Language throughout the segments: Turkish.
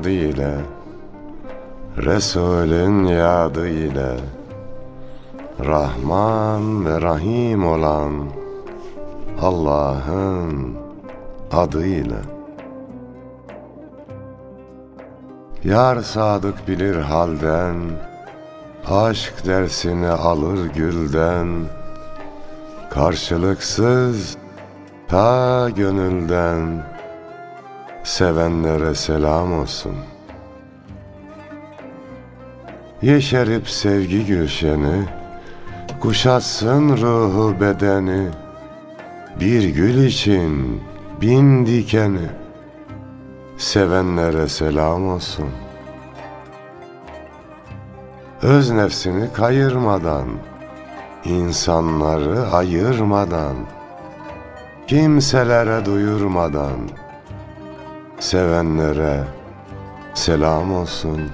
adı ile Resulün yadı ile Rahman ve Rahim olan Allah'ın adıyla. Yar sadık bilir halden Aşk dersini alır gülden Karşılıksız ta gönülden Sevenlere selam olsun. Yeşerip sevgi gülşeni Kuşatsın ruhu bedeni. Bir gül için bin dikeni. Sevenlere selam olsun. Öz nefsini kayırmadan insanları ayırmadan Kimselere duyurmadan Sevenlere selam olsun.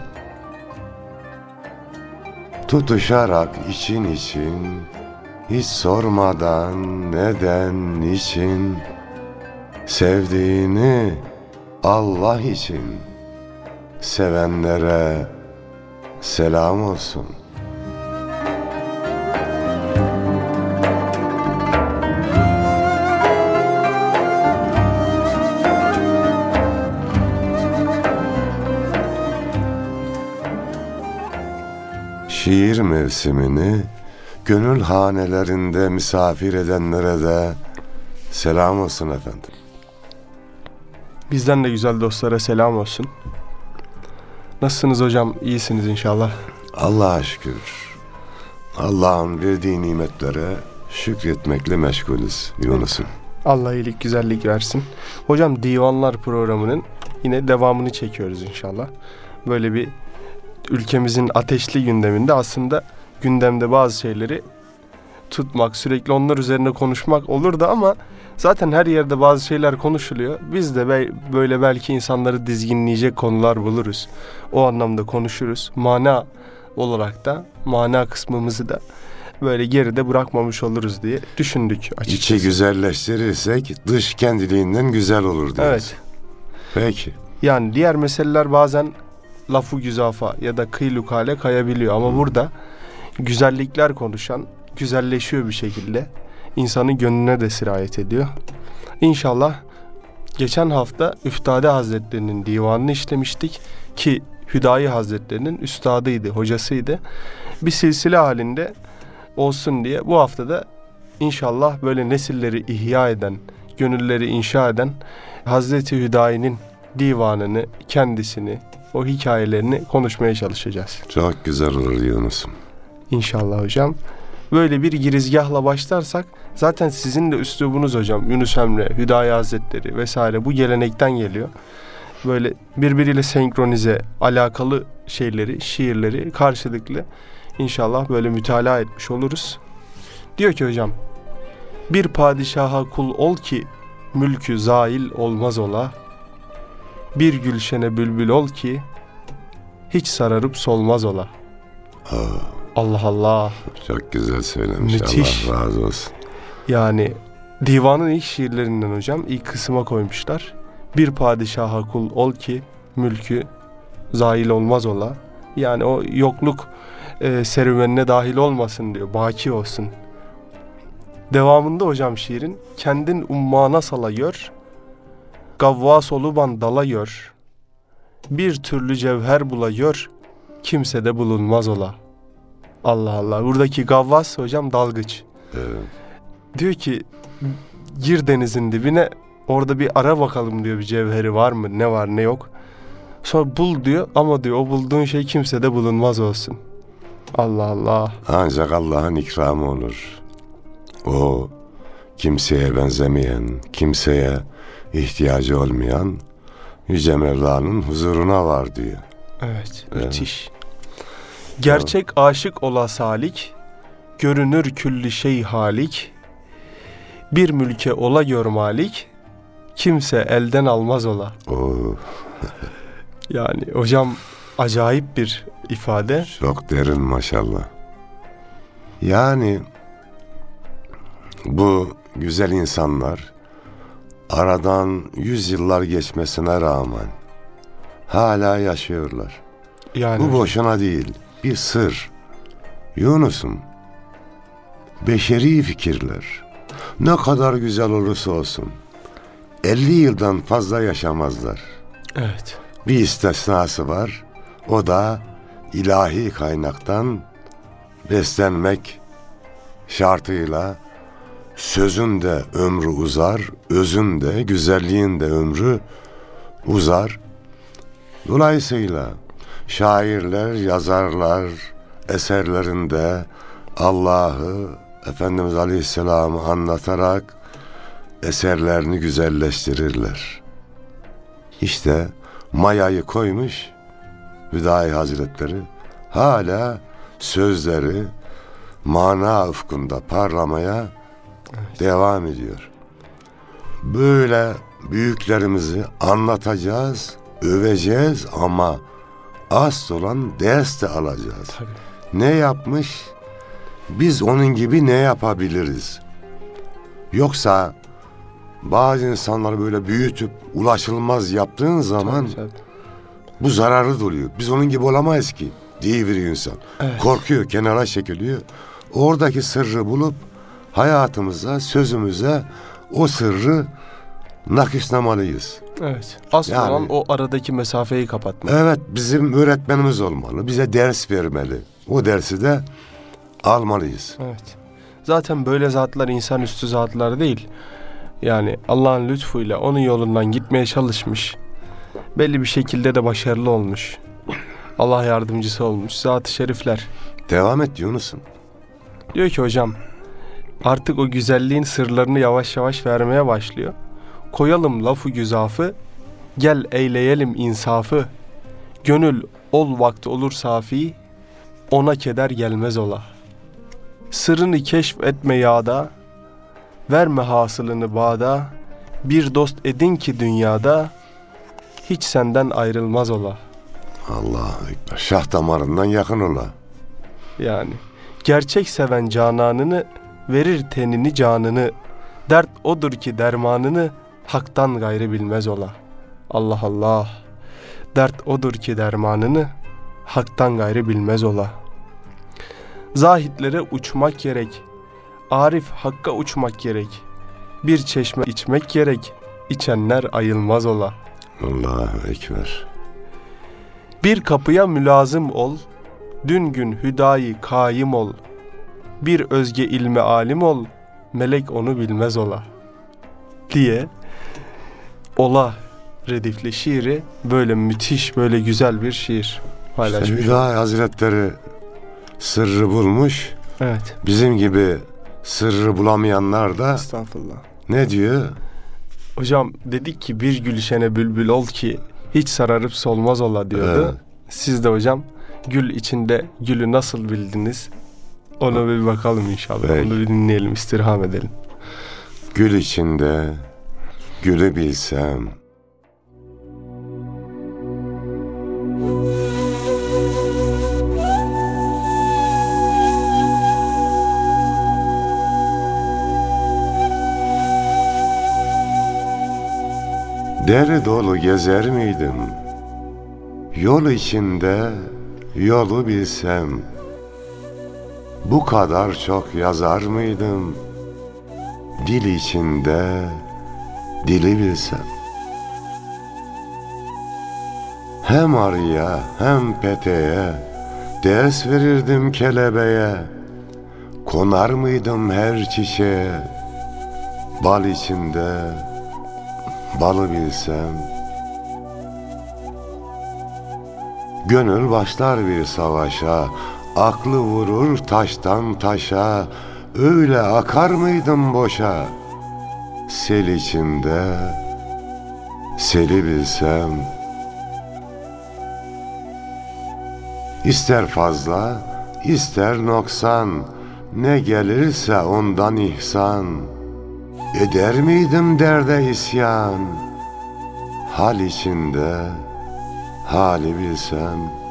Tutuşarak için için Hiç sormadan neden niçin Sevdiğini Allah için. Sevenlere selam olsun Şiir mevsimini gönül hanelerinde misafir edenlere de selam olsun efendim. Bizden de güzel dostlara selam olsun. Nasılsınız hocam? İyisiniz inşallah. Allah'a şükür. Allah'ın verdiği nimetlere şükretmekle meşgulüz Yunus'um. Allah iyilik, güzellik versin. Hocam Divanlar programının yine devamını çekiyoruz inşallah. Böyle bir ülkemizin ateşli gündeminde aslında gündemde bazı şeyleri tutmak, sürekli onlar üzerine konuşmak olur da ama zaten her yerde bazı şeyler konuşuluyor. Biz de be- böyle belki insanları dizginleyecek konular buluruz. O anlamda konuşuruz. Mana olarak da mana kısmımızı da böyle geride bırakmamış oluruz diye düşündük açıkçası. İçi güzelleştirirsek dış kendiliğinden güzel olur diyoruz. Evet. Peki. Yani diğer meseleler bazen lafı güzafa ya da kıylukale kayabiliyor ama burada güzellikler konuşan güzelleşiyor bir şekilde. insanın gönlüne de sirayet ediyor. İnşallah geçen hafta Üftade Hazretlerinin divanını işlemiştik ki Hüdayi Hazretlerinin üstadıydı, hocasıydı. Bir silsile halinde olsun diye bu haftada inşallah böyle nesilleri ihya eden, gönülleri inşa eden Hazreti Hüdayi'nin divanını, kendisini, o hikayelerini konuşmaya çalışacağız. Çok güzel olur Yunus'um. İnşallah hocam. Böyle bir girizgahla başlarsak zaten sizin de üslubunuz hocam Yunus Emre, Hüdayi Hazretleri vesaire bu gelenekten geliyor. Böyle birbiriyle senkronize alakalı şeyleri, şiirleri karşılıklı inşallah böyle mütalaa etmiş oluruz. Diyor ki hocam bir padişaha kul ol ki mülkü zail olmaz ola. Bir gülşene bülbül ol ki hiç sararıp solmaz ola. Aa, Allah Allah. çok güzel söylemiş. Müthiş. Allah razı olsun. Yani divanın ilk şiirlerinden hocam ilk kısma koymuşlar. Bir padişaha kul ol ki mülkü zail olmaz ola. Yani o yokluk e, serüvenine dahil olmasın diyor. Baki olsun. Devamında hocam şiirin kendin ummana salayıyor. Gavvas oluban dalayıyor. Bir türlü cevher bulayıyor. Kimse de bulunmaz ola. Allah Allah. Buradaki gavvas hocam dalgıç. Evet. Diyor ki gir denizin dibine orada bir ara bakalım diyor bir cevheri var mı ne var ne yok. Sonra bul diyor ama diyor o bulduğun şey kimsede bulunmaz olsun. Allah Allah. Ancak Allah'ın ikramı olur. O kimseye benzemeyen, kimseye ihtiyacı olmayan Yüce Mevla'nın huzuruna var diyor. Evet, Evet. müthiş. Gerçek aşık ola salik, görünür külli şey halik, bir mülke ola gör malik, kimse elden almaz ola. O Yani hocam acayip bir ifade. çok derin maşallah. Yani bu güzel insanlar aradan yüzyıllar geçmesine rağmen hala yaşıyorlar. Yani Bu boşuna değil, bir sır. Yunus'um, beşeri fikirler ne kadar güzel olursa olsun 50 yıldan fazla yaşamazlar. evet. Bir istisnası var. O da ilahi kaynaktan beslenmek şartıyla sözün de ömrü uzar, özün de güzelliğin de ömrü uzar. Dolayısıyla şairler, yazarlar eserlerinde Allah'ı Efendimiz Aleyhisselam'ı anlatarak eserlerini güzelleştirirler. İşte mayayı koymuş Hüdayi Hazretleri hala sözleri mana ufkunda parlamaya devam ediyor. Böyle büyüklerimizi anlatacağız, öveceğiz ama asıl olan ders de alacağız. Tabii. Ne yapmış? Biz onun gibi ne yapabiliriz? Yoksa bazı insanları böyle büyütüp ulaşılmaz yaptığın zaman Tabii, tabii. bu zararı doluyor. Biz onun gibi olamayız ki diye bir insan. Evet. Korkuyor, kenara çekiliyor. Oradaki sırrı bulup hayatımıza, sözümüze o sırrı nakışlamalıyız. Evet. Asıl Yani- olan o aradaki mesafeyi kapatmak. Evet, bizim öğretmenimiz olmalı. Bize ders vermeli. O dersi de almalıyız. Evet. Zaten böyle zatlar insanüstü zatlar değil. Yani Allah'ın lütfuyla onun yolundan gitmeye çalışmış. Belli bir şekilde de başarılı olmuş. Allah yardımcısı olmuş. Zat-ı şerifler. Devam et Yunus'um. Diyor ki hocam artık o güzelliğin sırlarını yavaş yavaş vermeye başlıyor. Koyalım lafı güzafı, gel eyleyelim insafı. Gönül ol vakti olur safi, ona keder gelmez ola. Sırrını keşfetme yağda, verme hasılını bağda. Bir dost edin ki dünyada, hiç senden ayrılmaz ola. Allahu Ekber. Şah damarından yakın ola. Yani gerçek seven cananını verir tenini canını. Dert odur ki dermanını haktan gayrı bilmez ola. Allah Allah. Dert odur ki dermanını haktan gayrı bilmez ola. Zahitlere uçmak gerek. Arif hakka uçmak gerek. Bir çeşme içmek gerek. İçenler ayılmaz ola. Allahu Ekber. Bir kapıya mülazım ol, dün gün hüdayi kaim ol. Bir özge ilme alim ol, melek onu bilmez ola. Diye ola redifli şiiri böyle müthiş, böyle güzel bir şiir İşte paylaşmış. Hüdayi Hazretleri sırrı bulmuş. Evet. Bizim gibi sırrı bulamayanlar da Estağfurullah. ne diyor? Hocam dedik ki bir gülşene bülbül ol ki hiç sararıp solmaz ola diyordu. Evet. Siz de hocam gül içinde gülü nasıl bildiniz? Ona bir bakalım inşallah. Peki. Onu bir dinleyelim, istirham edelim. Gül içinde gülü bilsem. Deri dolu gezer miydim? Yol içinde yolu bilsem. Bu kadar çok yazar mıydım? Dil içinde dili bilsem. Hem arıya hem peteğe ders verirdim kelebeğe. Konar mıydım her çiçeğe? Bal içinde balı bilsem. Gönül başlar bir savaşa, aklı vurur taştan taşa, öyle akar mıydım boşa? Sel içinde, seli bilsem. İster fazla, ister noksan, ne gelirse ondan ihsan. Eder miydim derde isyan? Hal içinde, hali bilsem.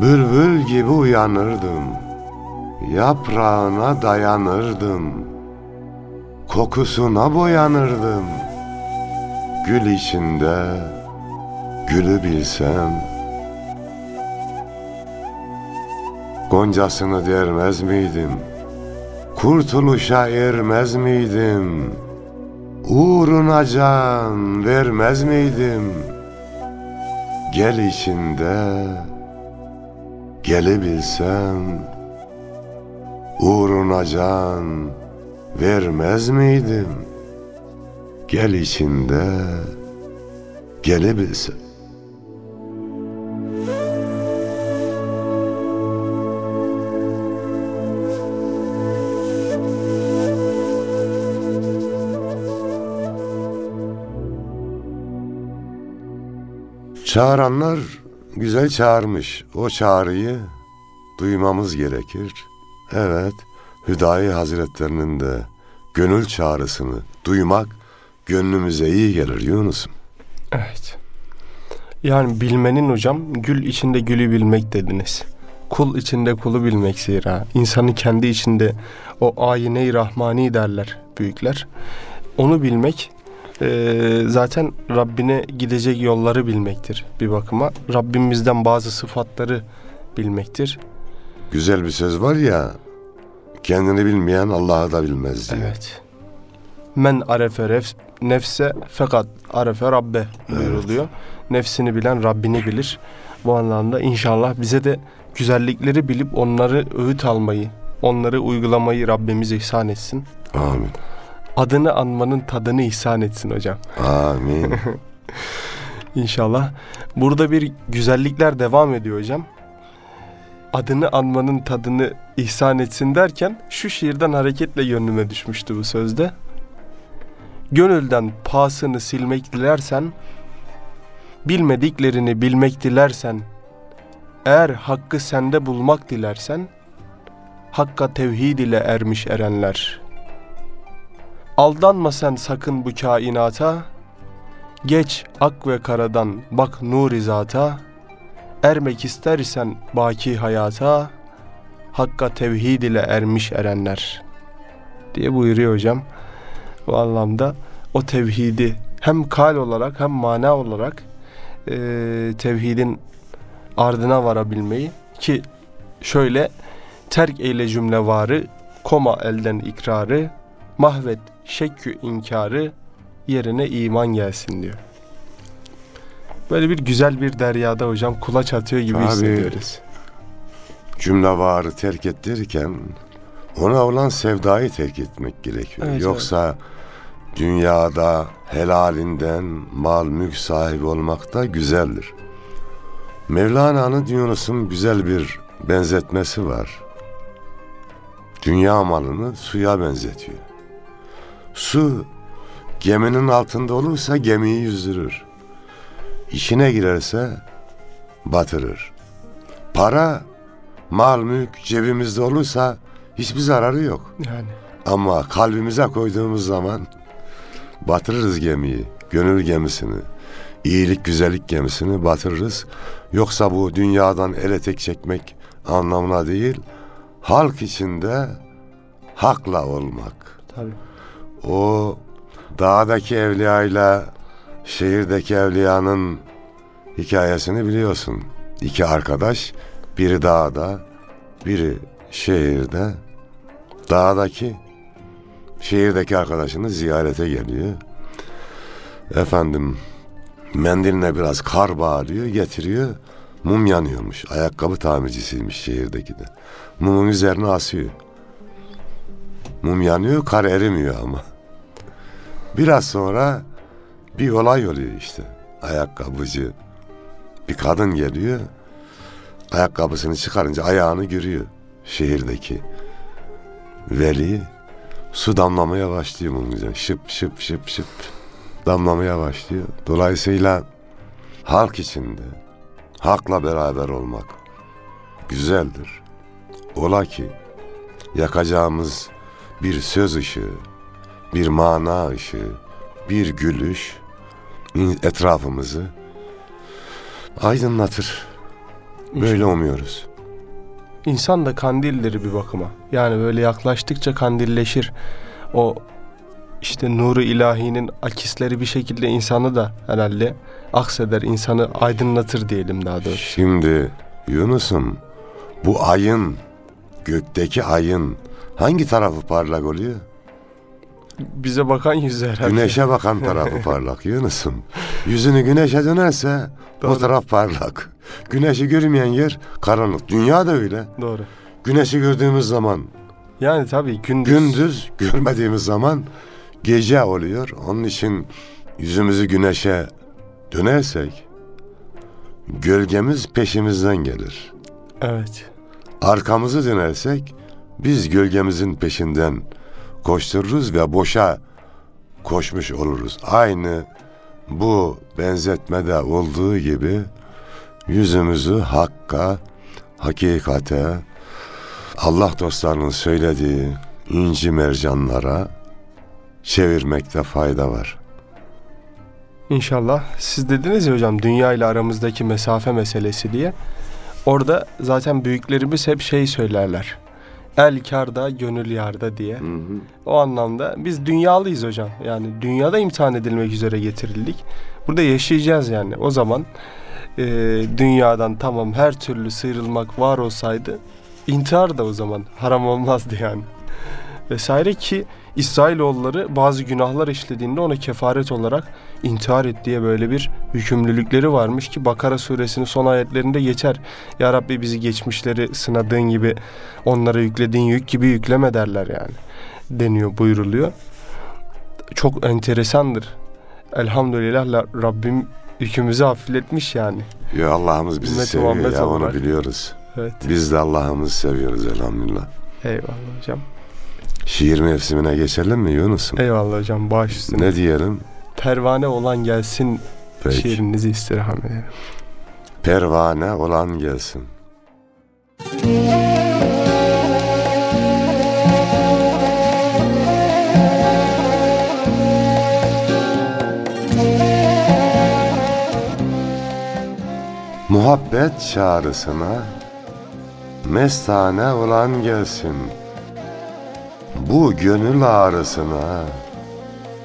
Bülbül gibi uyanırdım, yaprağına dayanırdım, kokusuna boyanırdım. gül içinde gülü bilsem Goncasını dermez miydim? Kurtuluşa ermez miydim? Uğruna can vermez miydim? Gel içinde gelebilsem Uğruna can vermez miydim? Gel içinde gelebilsem. Çağıranlar güzel çağırmış. O çağrıyı duymamız gerekir. Evet, Hüdayi Hazretlerinin de gönül çağrısını duymak gönlümüze iyi gelir Yunus'um. Evet. Yani bilmenin hocam gül içinde gülü bilmek dediniz. Kul içinde kulu bilmek zira. İnsanın kendi içinde o ayine-i rahmani derler büyükler. Onu bilmek eee, zaten Rabbine gidecek yolları bilmektir bir bakıma. Rabbimizden bazı sıfatları bilmektir. Güzel bir söz var ya, kendini bilmeyen Allah'ı da bilmez diye. Evet. Men arefe ref- nefse fakat arefe rabbe buyuruluyor. Nefsini bilen Rabbini bilir. Bu anlamda inşallah bize de güzellikleri bilip onları öğüt almayı, onları uygulamayı Rabbimiz ihsan etsin. Amin. Adını anmanın tadını ihsan etsin hocam. Amin. İnşallah. Burada bir güzellikler devam ediyor hocam. Adını anmanın tadını ihsan etsin derken şu şiirden hareketle gönlüme düşmüştü bu sözde. Gönülden pasını silmek dilersen, bilmediklerini bilmek dilersen, eğer hakkı sende bulmak dilersen, hakka tevhid ile ermiş erenler. Aldanma sen sakın bu kainata, Geç ak ve karadan bak nur zata. Ermek istersen baki hayata. Hakka tevhid ile ermiş erenler. Diye buyuruyor hocam. Bu anlamda o tevhidi hem kal olarak hem mana olarak e, tevhidin ardına varabilmeyi ki şöyle terk eyle cümle varı koma elden ikrarı mahvet şekkü inkarı yerine iman gelsin diyor. Böyle bir güzel bir deryada hocam kulaç atıyor gibi Tabii. hissediyoruz. Cümle varı terk ettirirken ona olan sevdayı terk etmek gerekiyor. Evet, Yoksa dünyada helalinden mal mülk sahibi olmak da güzeldir. Mevlana'nın Yunus'un güzel bir benzetmesi var. Dünya malını suya benzetiyor. Su geminin altında olursa gemiyi yüzdürür. İçine girerse batırır. Para, mal, mülk cebimizde olursa hiçbir zararı yok. Yani Ama kalbimize koyduğumuz zaman batırırız gemiyi, gönül gemisini, iyilik güzellik gemisini batırırız. Yoksa bu dünyadan ele tek çekmek anlamına değil, halk içinde hakla olmak. tabii. O dağdaki evliyayla şehirdeki evliyanın hikayesini biliyorsun. İki arkadaş, biri dağda, biri şehirde. Dağdaki şehirdeki arkadaşını ziyarete geliyor. Efendim mendiline biraz kar bağlıyor, getiriyor. Mum yanıyormuş. Ayakkabı tamircisiymiş şehirdeki de. Mumun üzerine asıyor. Mum yanıyor, kar erimiyor ama. Biraz sonra bir olay oluyor işte. Ayakkabıcı bir kadın geliyor. Ayakkabısını çıkarınca ayağını görüyor şehirdeki. Veli su damlamaya başlıyor üzerine. Şıp şıp şıp şıp damlamaya başlıyor. Dolayısıyla halk içinde hakla beraber olmak güzeldir. Ola ki yakacağımız bir söz ışığı, bir mana ışığı, bir gülüş etrafımızı aydınlatır. Böyle umuyoruz. İnsan da kandildir bir bakıma. Yani böyle yaklaştıkça kandilleşir. O işte nuru ilahinin akisleri bir şekilde insanı da herhalde akseder, insanı aydınlatır diyelim daha doğrusu. Şimdi Yunus'um bu ayın gökteki ayın hangi tarafı parlak oluyor? Bize bakan yüzü herhalde. Güneşe bakan tarafı parlak Yunus'um. Yüzünü güneşe dönerse o Doğru. taraf parlak. Güneşi görmeyen yer karanlık. Dünya da öyle. Doğru. Güneşi gördüğümüz zaman Yani tabii gündüz, gündüz, görmediğimiz zaman gece oluyor. Onun için yüzümüzü güneşe dönersek gölgemiz peşimizden gelir. Evet. Arkamızı dönersek biz gölgemizin peşinden koştururuz ve boşa koşmuş oluruz. Aynı bu benzetmede olduğu gibi yüzümüzü hakka, hakikate, Allah dostlarının söylediği inci mercanlara çevirmekte fayda var. İnşallah. Siz dediniz ya hocam dünya ile aramızdaki mesafe meselesi diye. Orada zaten büyüklerimiz hep şey söylerler. El karda, gönül yarda diye. O anlamda biz dünyalıyız hocam. Yani dünyada imtihan edilmek üzere getirildik. Burada yaşayacağız yani. O zaman e, dünyadan tamam her türlü sıyrılmak var olsaydı intihar da o zaman haram olmazdı yani. Vesaire ki İsrailoğulları bazı günahlar işlediğinde ona kefaret olarak intihar et diye böyle bir yükümlülükleri varmış ki Bakara suresinin son ayetlerinde geçer. Ya Rabbi bizi geçmişleri sınadığın gibi onlara yüklediğin yük gibi yükleme derler yani deniyor buyruluyor. Çok enteresandır. Elhamdülillah la- Rabbim yükümüzü hafifletmiş yani. Ya Allah'ımız bizi Ümmeti seviyor Muhammed ya onu olarak. biliyoruz. Evet. Biz de Allah'ımızı seviyoruz elhamdülillah. Eyvallah hocam. Şiir mevsimine geçelim mi Yunus'um? Eyvallah hocam baş üstüne. Ne diyelim? Pervane olan gelsin Peki. şiirinizi istirham ederim. Pervane olan gelsin. Muhabbet çağrısına mestane olan gelsin. Bu gönül ağrısına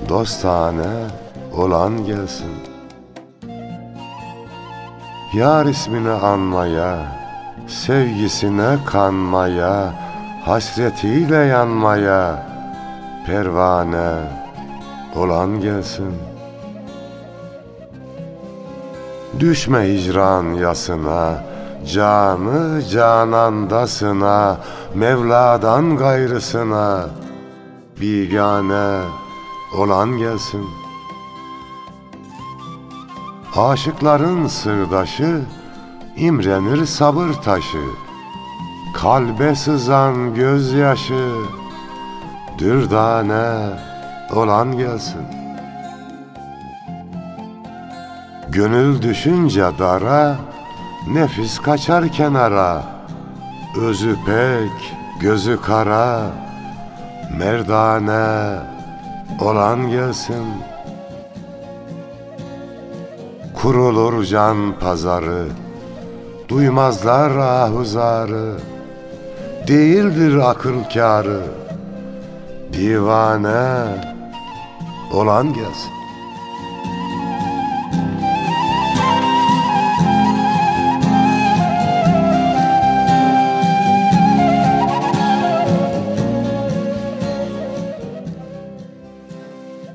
dostane olan gelsin. Yar ismini anmaya, sevgisine kanmaya, hasretiyle yanmaya, pervane olan gelsin. Düşme hicran yasına, canı canandasına, Mevla'dan gayrısına, bigane olan gelsin.'' Aşıkların sırdaşı imrenir sabır taşı. Kalbe sızan gözyaşı Dürdane olan gelsin. Gönül düşünce dara Nefis kaçar kenara. Özü pek gözü kara Merdane olan gelsin Kurulur can pazarı Duymazlar ahuzarı Değildir akıl kârı Divane olan gelsin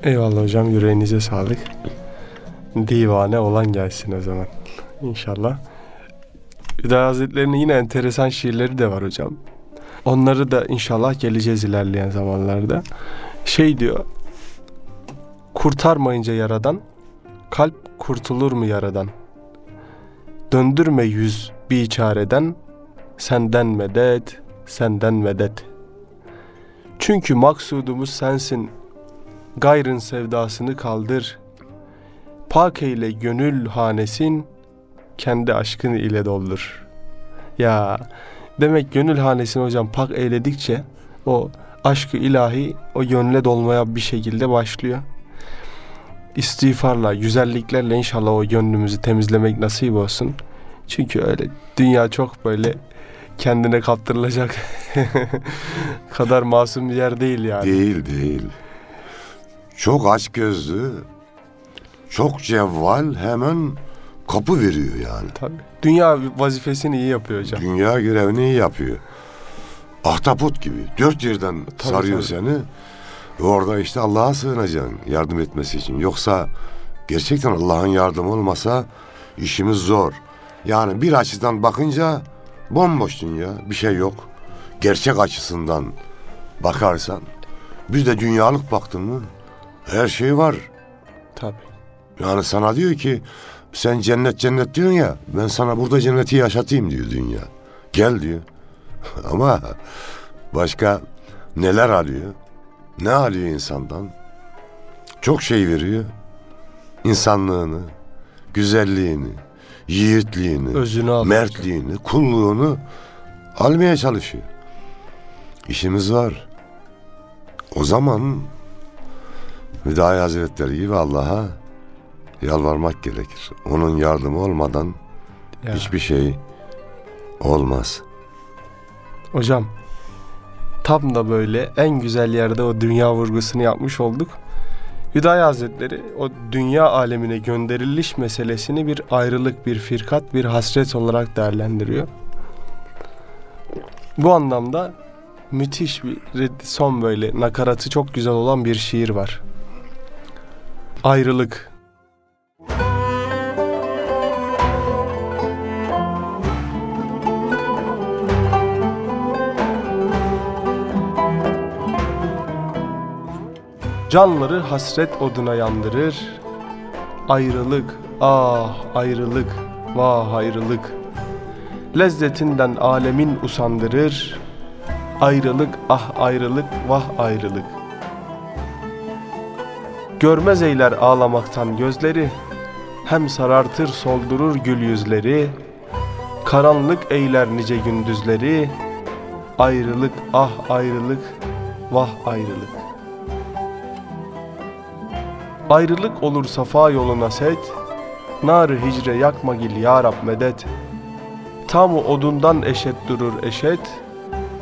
Eyvallah hocam yüreğinize sağlık. Divane olan gelsin o zaman. İnşallah. Hüdayi Hazretleri'nin yine enteresan şiirleri de var hocam. Onları da inşallah geleceğiz ilerleyen zamanlarda. Şey diyor. Kurtarmayınca yaradan, kalp kurtulur mu yaradan? Döndürme yüz bir çareden, senden medet, senden medet. Çünkü maksudumuz sensin, gayrın sevdasını kaldır. Pak eyle gönül hanesin, kendi aşkın ile doldur. Ya demek gönül hanesini hocam pak eyledikçe o aşkı ilahi o gönle dolmaya bir şekilde başlıyor. İstiğfarla, güzelliklerle inşallah o gönlümüzü temizlemek nasip olsun. Çünkü öyle dünya çok böyle kendine kaptırılacak kadar masum bir yer değil yani. Değil değil çok aç gözlü, çok cevval hemen kapı veriyor yani. Tabii. Dünya vazifesini iyi yapıyor hocam. Dünya görevini iyi yapıyor. Ahtapot gibi. Dört yerden Tabii, sarıyor tabii. seni. Ve Orada işte Allah'a sığınacaksın yardım etmesi için. Yoksa gerçekten Allah'ın yardımı olmasa işimiz zor. Yani bir açıdan bakınca bomboş dünya. Bir şey yok. Gerçek açısından bakarsan. Bir de dünyalık baktın mı her şey var. Tabii. Yani sana diyor ki sen cennet cennet diyorsun ya ben sana burada cenneti yaşatayım diyor dünya. Gel diyor. Ama başka neler alıyor? Ne alıyor insandan? Çok şey veriyor. İnsanlığını, güzelliğini, yiğitliğini, Özünü mertliğini, kulluğunu almaya çalışıyor. İşimiz var. O zaman Hüdayi Hazretleri gibi Allah'a yalvarmak gerekir. Onun yardımı olmadan Ya. hiçbir şey olmaz. Hocam tam da böyle en güzel yerde o dünya vurgusunu yapmış olduk. Hüdayi Hazretleri o dünya alemine gönderiliş meselesini bir ayrılık, bir firkat, bir hasret olarak değerlendiriyor. Bu anlamda müthiş bir son böyle nakaratı çok güzel olan bir şiir var. Ayrılık. Canları hasret oduna yandırır. Ayrılık, ah ayrılık, vah ayrılık. Lezzetinden alemin usandırır. Ayrılık, ah ayrılık, vah ayrılık. Görmez eyler ağlamaktan gözleri. Hem sarartır soldurur gül yüzleri. Karanlık eyler nice gündüzleri. Ayrılık, ah ayrılık, vah ayrılık. Ayrılık olur safa yoluna set, Nar hicre yakma gil ya medet. Tam odundan eşet durur eşet,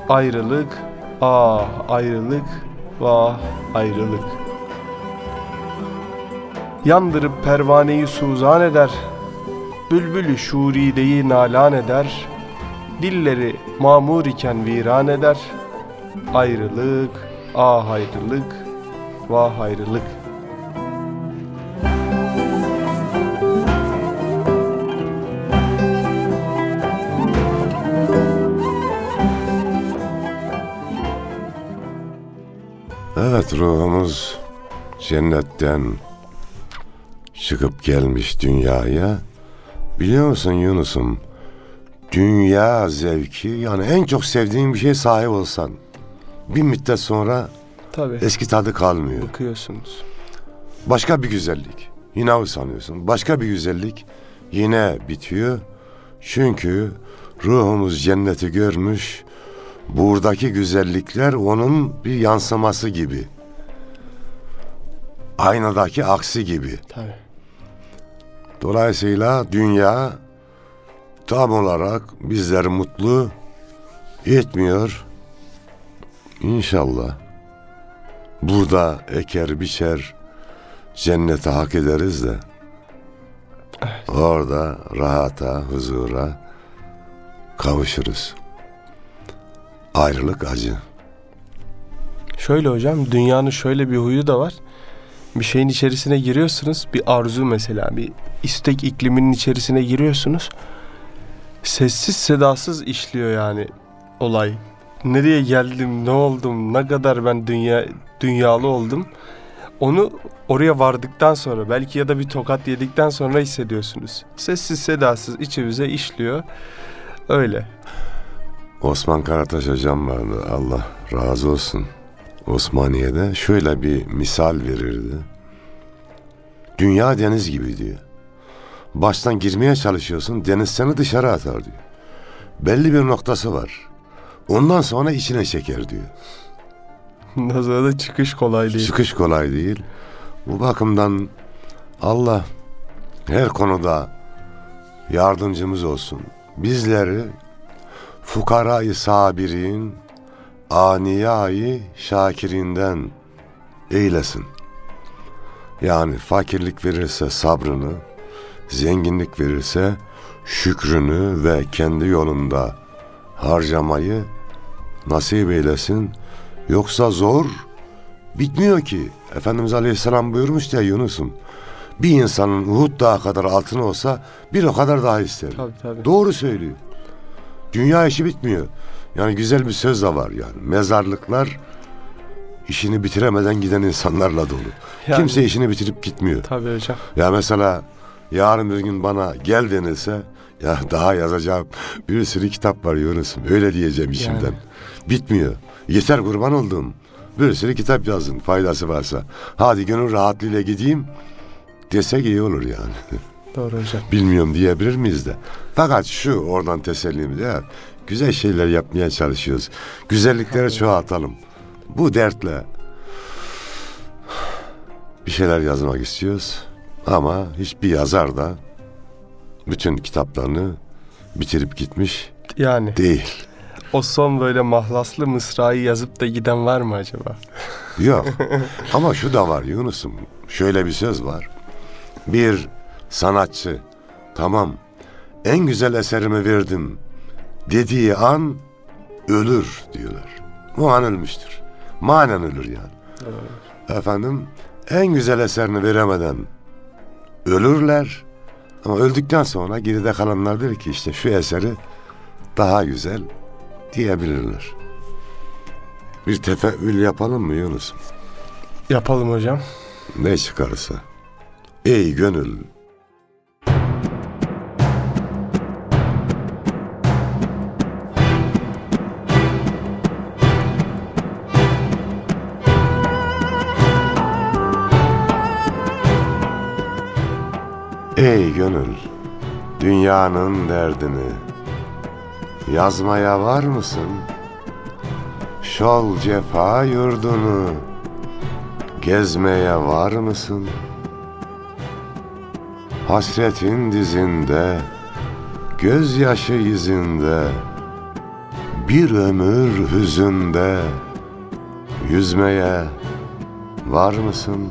Ayrılık, ah ayrılık, vah ayrılık. Yandırıp pervaneyi suzan eder, Bülbülü şurideyi nalan eder, Dilleri mamur iken viran eder, Ayrılık, ah ayrılık, vah ayrılık. Evet ruhumuz cennetten çıkıp gelmiş dünyaya. Biliyor musun Yunus'um? Dünya zevki yani en çok sevdiğin bir şeye sahip olsan bir müddet sonra Tabii. eski tadı kalmıyor. Bakıyorsunuz. Başka bir güzellik. Yine sanıyorsun. Başka bir güzellik yine bitiyor. Çünkü ruhumuz cenneti görmüş. Buradaki güzellikler onun bir yansıması gibi. Aynadaki aksi gibi. Tabii. Dolayısıyla dünya tam olarak bizleri mutlu etmiyor. İnşallah burada eker biçer cennete hak ederiz de orada rahata, huzura kavuşuruz. Ayrılık acı. Şöyle hocam dünyanın şöyle bir huyu da var. Bir şeyin içerisine giriyorsunuz. Bir arzu mesela bir istek ikliminin içerisine giriyorsunuz. Sessiz sedasız işliyor yani olay. Nereye geldim, ne oldum, ne kadar ben dünya dünyalı oldum. Onu oraya vardıktan sonra belki ya da bir tokat yedikten sonra hissediyorsunuz. Sessiz sedasız içimize işliyor. Öyle. Osman Karataş hocam vardı. Allah razı olsun. Osmaniye'de şöyle bir misal verirdi. Dünya deniz gibi diyor. Baştan girmeye çalışıyorsun, deniz seni dışarı atar diyor. Belli bir noktası var. Ondan sonra içine çeker diyor. Ondan sonra da çıkış kolay değil. Çıkış kolay değil. Bu bakımdan Allah her konuda yardımcımız olsun. Bizleri fukarayı sabirin, aniyayı şakirinden eylesin. Yani fakirlik verirse sabrını, zenginlik verirse şükrünü ve kendi yolunda harcamayı nasip eylesin. Yoksa zor bitmiyor ki. Efendimiz Aleyhisselam buyurmuş ya Yunus'um. Bir insanın Uhud dağı kadar altın olsa bir o kadar daha ister. Tabii tabii. Doğru söylüyor. Dünya işi bitmiyor. Yani güzel bir söz de var yani. Mezarlıklar işini bitiremeden giden insanlarla dolu. Yani- Kimse işini bitirip gitmiyor. Tabii hocam. Ya mesela yarın bir gün bana gel denilse ya daha yazacağım bir sürü kitap var Yunus'um. Öyle diyeceğim içimden. Yani. Bitmiyor. Yeter kurban oldum. Bir sürü kitap yazın faydası varsa. Hadi gönül rahatlığıyla gideyim desek iyi olur yani. Doğru hocam. Bilmiyorum diyebilir miyiz de. Fakat şu oradan tesellimiz ya. Güzel şeyler yapmaya çalışıyoruz. Güzellikleri çoğaltalım. Bu dertle bir şeyler yazmak istiyoruz. Ama hiçbir yazar da bütün kitaplarını bitirip gitmiş Yani değil. o son böyle mahlaslı mısrayı yazıp da giden var mı acaba? Yok. Ama şu da var Yunus'um. Şöyle bir söz var. Bir sanatçı tamam en güzel eserimi verdim dediği an ölür diyorlar. O an ölmüştür. Manen ölür yani. Efendim en güzel eserini veremeden ölürler. Ama öldükten sonra geride kalanlar der ki işte şu eseri daha güzel diyebilirler. Bir tefeül yapalım mı Yunus'um? Yapalım hocam. Ne çıkarsa. Ey gönül. Ey gönül, dünyanın derdini yazmaya var mısın? Şol cefa yurdunu gezmeye var mısın? Hasretin dizinde, gözyaşı izinde, bir ömür hüzünde, yüzmeye var mısın?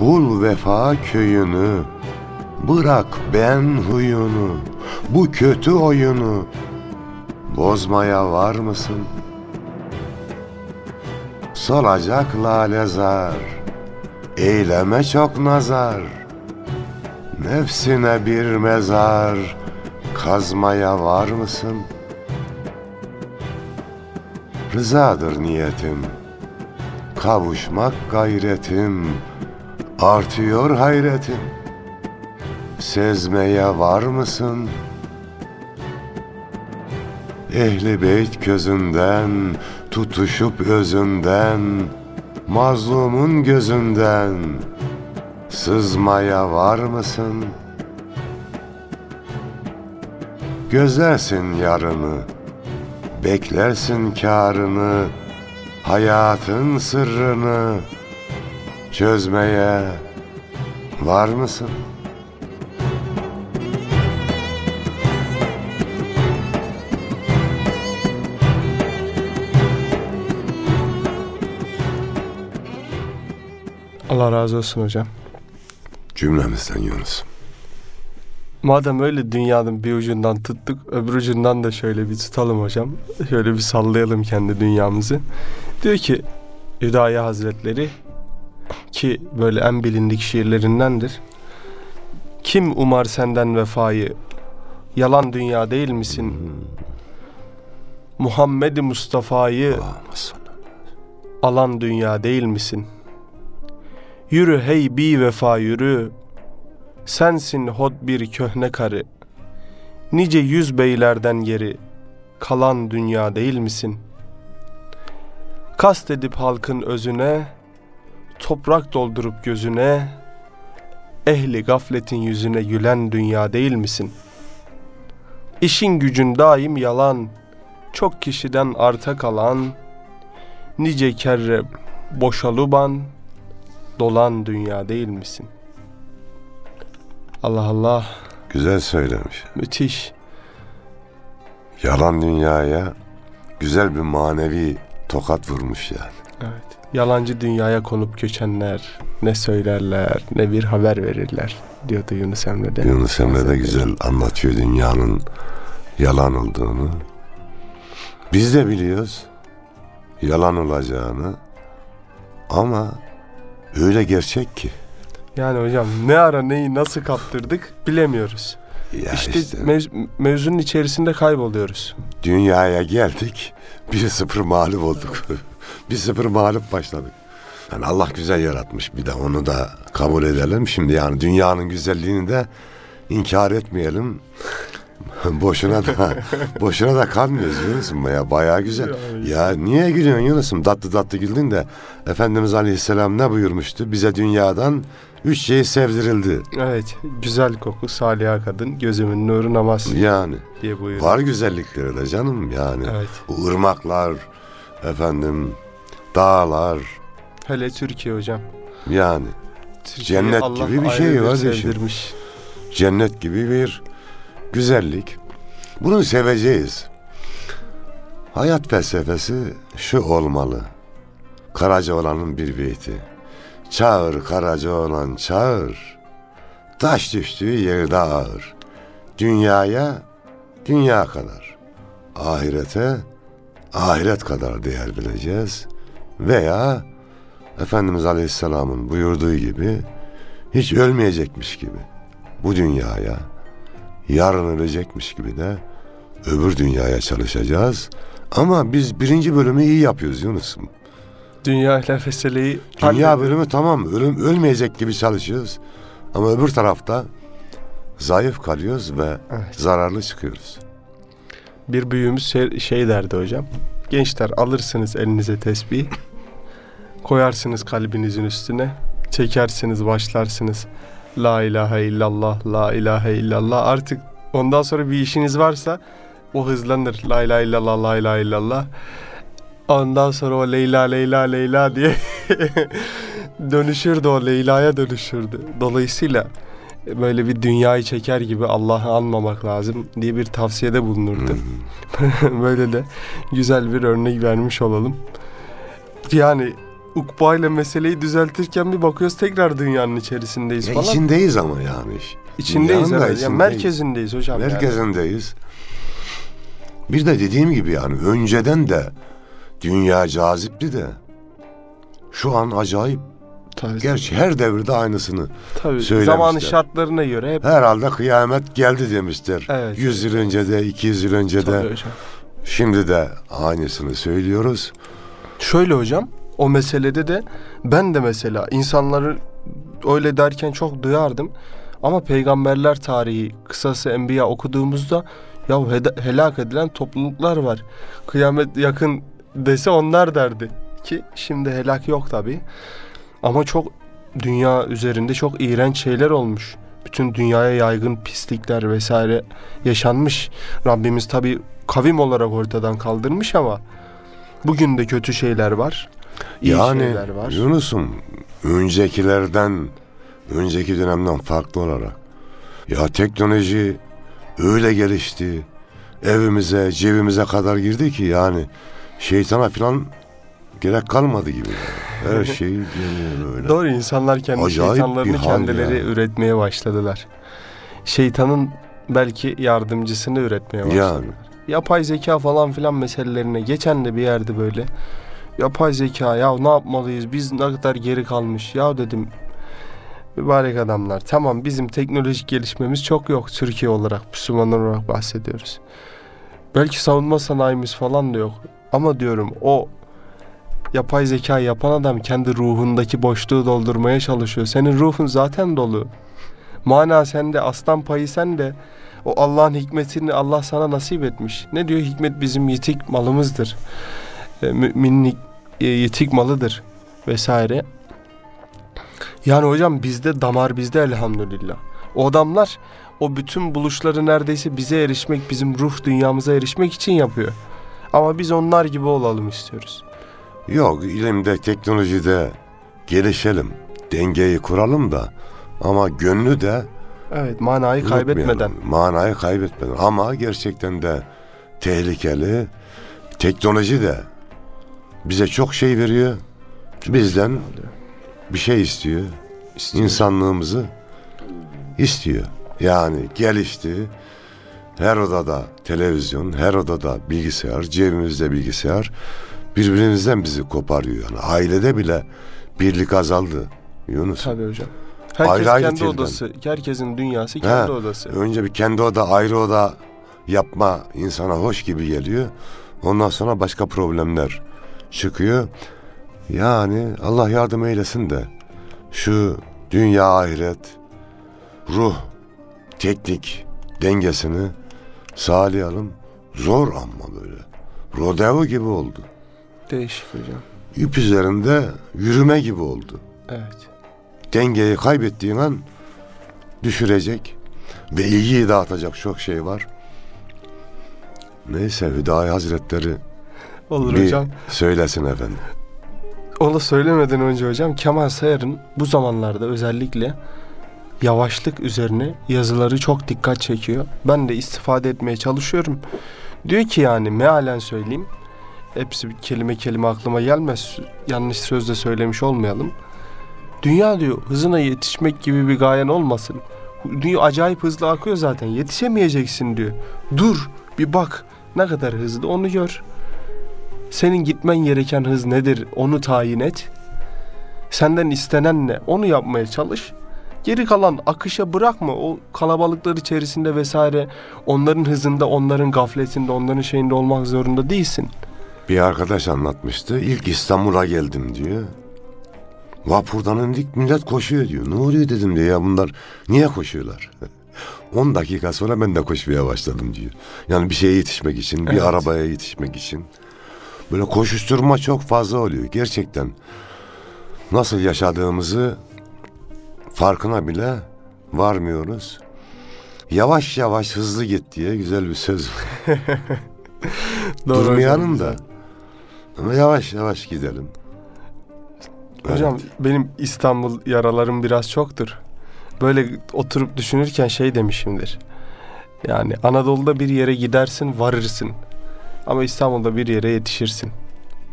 Bul vefa köyünü, bırak ben huyunu, bu kötü oyunu, bozmaya var mısın?'' Solacak lalezar Eyleme çok nazar Nefsine bir mezar Kazmaya var mısın? Rızadır niyetim Kavuşmak gayretim Artıyor hayretim Sezmeye var mısın? Ehli beyt közünden tutuşup özünden mazlumun gözünden sızmaya var mısın? Gözlersin yarını, beklersin karını, hayatın sırrını çözmeye var mısın? Allah razı olsun hocam. Cümlemizden Yunus. Madem öyle dünyanın bir ucundan tuttuk, öbür ucundan da şöyle bir tutalım hocam. Şöyle bir sallayalım kendi dünyamızı. Diyor ki Hüdaya Hazretleri ki böyle en bilindik şiirlerindendir. Kim umar senden vefayı? Yalan dünya değil misin? Muhammed Mustafa'yı alan dünya değil misin? Yürü hey bi vefa yürü. Sensin hod bir köhne karı. Nice yüz beylerden geri kalan dünya değil misin? Kast edip halkın özüne, toprak doldurup gözüne, ehli gafletin yüzüne gülen dünya değil misin? İşin gücün daim yalan, çok kişiden arta kalan, nice kerre boşaluban, dolan dünya değil misin? Allah Allah Güzel söylemiş. müthiş. Yalan dünyaya güzel bir manevi tokat vurmuş yani. Yalancı dünyaya konup göçenler ne söylerler ne bir haber verirler diyordu Yunus Emre'de. Yunus Emre de güzel anlatıyor dünyanın yalan olduğunu. Biz de biliyoruz yalan olacağını ama öyle gerçek ki. Yani hocam ne ara neyi nasıl kaptırdık bilemiyoruz. Ya işte işte, mev- mevzunun içerisinde kayboluyoruz. dünyaya geldik 1-0 mağlup olduk. 1-0 mağlup başladık. Yani Allah güzel yaratmış bir de onu da kabul edelim. Şimdi yani dünyanın güzelliğini de inkar etmeyelim. boşuna da boşuna da kalmıyoruz Yunus'um ya bayağı güzel. Ya niye gülüyorsun Yunus'um? Tatlı tatlı güldün de Efendimiz Aleyhisselam ne buyurmuştu? Bize dünyadan üç şey sevdirildi. Evet güzel koku saliha kadın gözümün nuru namaz Yani diye buyuruyor. var güzellikleri de canım yani. Evet. Bu ırmaklar, efendim dağlar Hele Türkiye hocam. yani Türkiye'yi Cennet Allah gibi bir şey kardeşim. sevdirmiş. cennet gibi bir güzellik. Bunu seveceğiz. Hayat felsefesi şu olmalı. Karacaoğlan'ın bir beyti. Çağır Karacaoğlan çağır. Taş düştüğü yerde ağır. Dünyaya dünya kadar. Ahirete ahiret kadar değer bileceğiz. Veya Efendimiz Aleyhisselam'ın buyurduğu gibi hiç ölmeyecekmiş gibi bu dünyaya yarın ölecekmiş gibi de öbür dünyaya çalışacağız. Ama biz birinci bölümü iyi yapıyoruz Yunus'um. Dünya ile meseleyi Dünya bölümü tamam ölüm ölmeyecek gibi çalışıyoruz. Ama öbür tarafta zayıf kalıyoruz ve Evet. zararlı çıkıyoruz. Bir büyüğümüz şey, şey derdi hocam. Gençler alırsınız elinize tesbih. Koyarsınız kalbinizin üstüne. Çekersiniz başlarsınız. La ilahe illallah, la ilahe illallah. Artık ondan sonra bir işiniz varsa o hızlanır. La ilahe illallah, la ilahe illallah. Ondan sonra o Leyla, Leyla, Leyla diye dönüşürdü o Leyla'ya dönüşürdü. Dolayısıyla böyle bir dünyayı çeker gibi Allah'ı anmamak lazım diye bir tavsiyede bulunurdu. Böyle de güzel bir örnek vermiş olalım. Yani Ukba ile meseleyi düzeltirken bir bakıyoruz tekrar dünyanın içerisindeyiz Ya falan. içindeyiz ama yani. İçindeyiz Dünyanın da evet. Yani içindeyiz. merkezindeyiz hocam. yani. Merkezindeyiz. Bir de dediğim gibi yani önceden de dünya cazipti de şu an acayip. Tabii, Gerçi her devirde aynısını. tabii. söylemişler. Zamanın şartlarına göre hep Herhalde kıyamet geldi demişler. Evet. 100 yıl önce de 200 yıl önce Tabii de hocam. şimdi de aynısını söylüyoruz. Şöyle hocam o meselede de ben de mesela insanları öyle derken çok duyardım. Ama peygamberler tarihi kısası enbiya okuduğumuzda ya helak edilen topluluklar var. Kıyamet yakın dese onlar derdi. Ki şimdi helak yok tabi. Ama çok dünya üzerinde çok iğrenç şeyler olmuş. Bütün dünyaya yaygın pislikler vesaire yaşanmış. Rabbimiz tabi kavim olarak ortadan kaldırmış ama bugün de kötü şeyler var. İyi yani. Yunus'um öncekilerden önceki dönemden farklı olarak ya teknoloji öyle gelişti evimize cebimize kadar girdi ki yani şeytana falan gerek kalmadı gibi. Her şey geliyor öyle. Doğru insanlar kendi Acayip şeytanlarını kendileri ya. üretmeye başladılar. Şeytanın belki yardımcısını üretmeye başladılar. Yani Yapay zeka falan filan meselelerine geçen de bir yerde böyle yapay zeka ya ne yapmalıyız biz ne kadar geri kalmış ya dedim mübarek adamlar tamam bizim teknolojik gelişmemiz çok yok Türkiye olarak Müslümanlar olarak bahsediyoruz. Belki savunma sanayimiz falan da yok ama diyorum o yapay zeka yapan adam kendi ruhundaki boşluğu doldurmaya çalışıyor. Senin ruhun zaten dolu. Mana sende, aslan payı sende. O Allah'ın hikmetini Allah sana nasip etmiş. Ne diyor? Hikmet bizim yitik malımızdır. E, müminin e, yitik malıdır vesaire. Yani hocam bizde damar bizde elhamdülillah. O adamlar o bütün buluşları neredeyse bize erişmek, bizim ruh dünyamıza erişmek için yapıyor. Ama biz onlar gibi olalım istiyoruz. yok ilimde teknolojide gelişelim dengeyi kuralım da ama gönlü de Evet, manayı kaybetmeden. Manayı kaybetmeden. Ama gerçekten de tehlikeli. Teknoloji de bize çok şey veriyor. Bizden oluyor. bir şey istiyor. İstiyor. insanlığımızı istiyor. Yani gelişti. Her odada televizyon, her odada bilgisayar, cebimizde bilgisayar birbirimizden bizi koparıyor. Yani ailede bile birlik azaldı. Yunus. Tabii hocam. Herkes Ayrı ayrı kendi telden. odası, herkesin dünyası kendi He. odası. Önce bir kendi oda, ayrı oda yapma insana hoş gibi geliyor. Ondan sonra başka problemler çıkıyor. Yani Allah yardım eylesin de şu dünya ahiret, ruh, teknik dengesini sağlayalım. Zor ama böyle. Rodeo gibi oldu. Değişik hocam. İp üzerinde yürüme gibi oldu. Evet. dengeyi kaybettiğin an düşürecek ve ilgiyi dağıtacak çok şey var. Neyse Hüdayi Hazretleri Olur bir hocam. söylesin efendim. Onu söylemeden önce hocam Kemal Sayar'ın bu zamanlarda özellikle yavaşlık üzerine yazıları çok dikkat çekiyor. Ben de istifade etmeye çalışıyorum. Diyor ki yani mealen söyleyeyim. Hepsi bir kelime kelime aklıma gelmez. Yanlış sözle söylemiş olmayalım. Dünya diyor hızına yetişmek gibi bir gayen olmasın. Dünya acayip hızlı akıyor zaten. Yetişemeyeceksin diyor. Dur bir bak ne kadar hızlı onu gör. Senin gitmen gereken hız nedir? Onu tayin et. Senden istenen ne? Onu yapmaya çalış. Geri kalan akışa bırakma. O kalabalıklar içerisinde vesaire onların hızında, onların gafletinde, onların şeyinde olmak zorunda değilsin. Bir arkadaş anlatmıştı. İlk İstanbul'a geldim diyor. Vapurdan indik millet koşuyor diyor. Ne oluyor dedim diyor ya bunlar niye koşuyorlar? 10 dakika sonra ben de koşmaya başladım diyor. Yani bir şeye yetişmek için, bir Evet. arabaya yetişmek için. Böyle koşuşturma çok fazla oluyor. Gerçekten nasıl yaşadığımızı farkına bile varmıyoruz. Yavaş yavaş hızlı git diye güzel bir söz var. Durmayalım da. Ama yavaş yavaş gidelim. Hocam benim İstanbul yaralarım biraz çoktur. Böyle oturup düşünürken şey demişimdir. Yani Anadolu'da bir yere gidersin, varırsın. Ama İstanbul'da bir yere yetişirsin.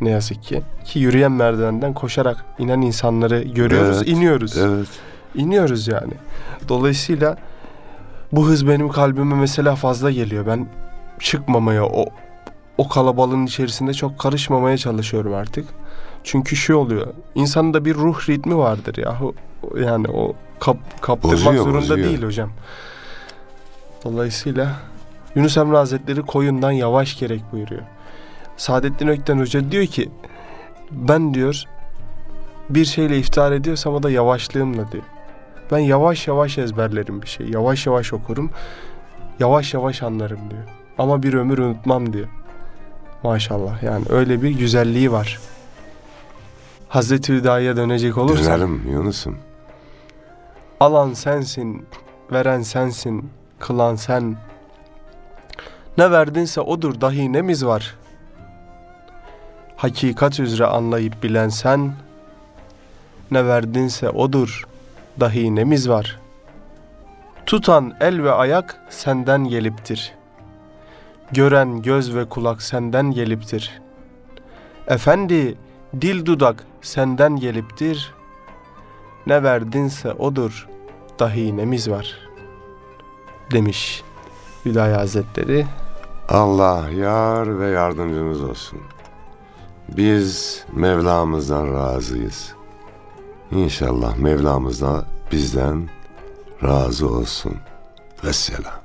Ne yazık ki. Ki yürüyen merdivenden koşarak inen insanları görüyoruz, Evet, iniyoruz. Evet. İniyoruz yani. Dolayısıyla bu hız benim kalbime mesela fazla geliyor. Ben çıkmamaya, o o kalabalığın içerisinde çok karışmamaya çalışıyorum artık. Çünkü şu oluyor. İnsanın da bir ruh ritmi vardır yahu. Yani o kap, kaptırmak Bozuyor, zorunda bozuyor. değil hocam. Dolayısıyla Yunus Emre Hazretleri koyundan yavaş gerek buyuruyor. Saadettin Ökten Hoca diyor ki ben diyor bir şeyle iftihar ediyorsam o da yavaşlığımla diyor. Ben yavaş yavaş ezberlerim bir şey. Yavaş yavaş okurum. Yavaş yavaş anlarım diyor. Ama bir ömür unutmam diyor. Maşallah yani öyle bir güzelliği var. Hazreti Hüdayi'ye dönecek olursak Dönelim Yunus'um. alan sensin, veren sensin, kılan sen. Ne verdinse odur dahi nemiz var. Hakikat üzere anlayıp bilen sen, ne verdinse odur dahi nemiz var. Tutan el ve ayak senden geliptir. Gören göz ve kulak senden geliptir. Efendi, dil dudak senden geliptir. Ne verdinse odur dahi nemiz var. Demiş Hüdayi Hazretleri. Allah yar ve yardımcımız olsun. Biz Mevlamızdan razıyız. İnşallah Mevlamız da bizden razı olsun. Vesselam.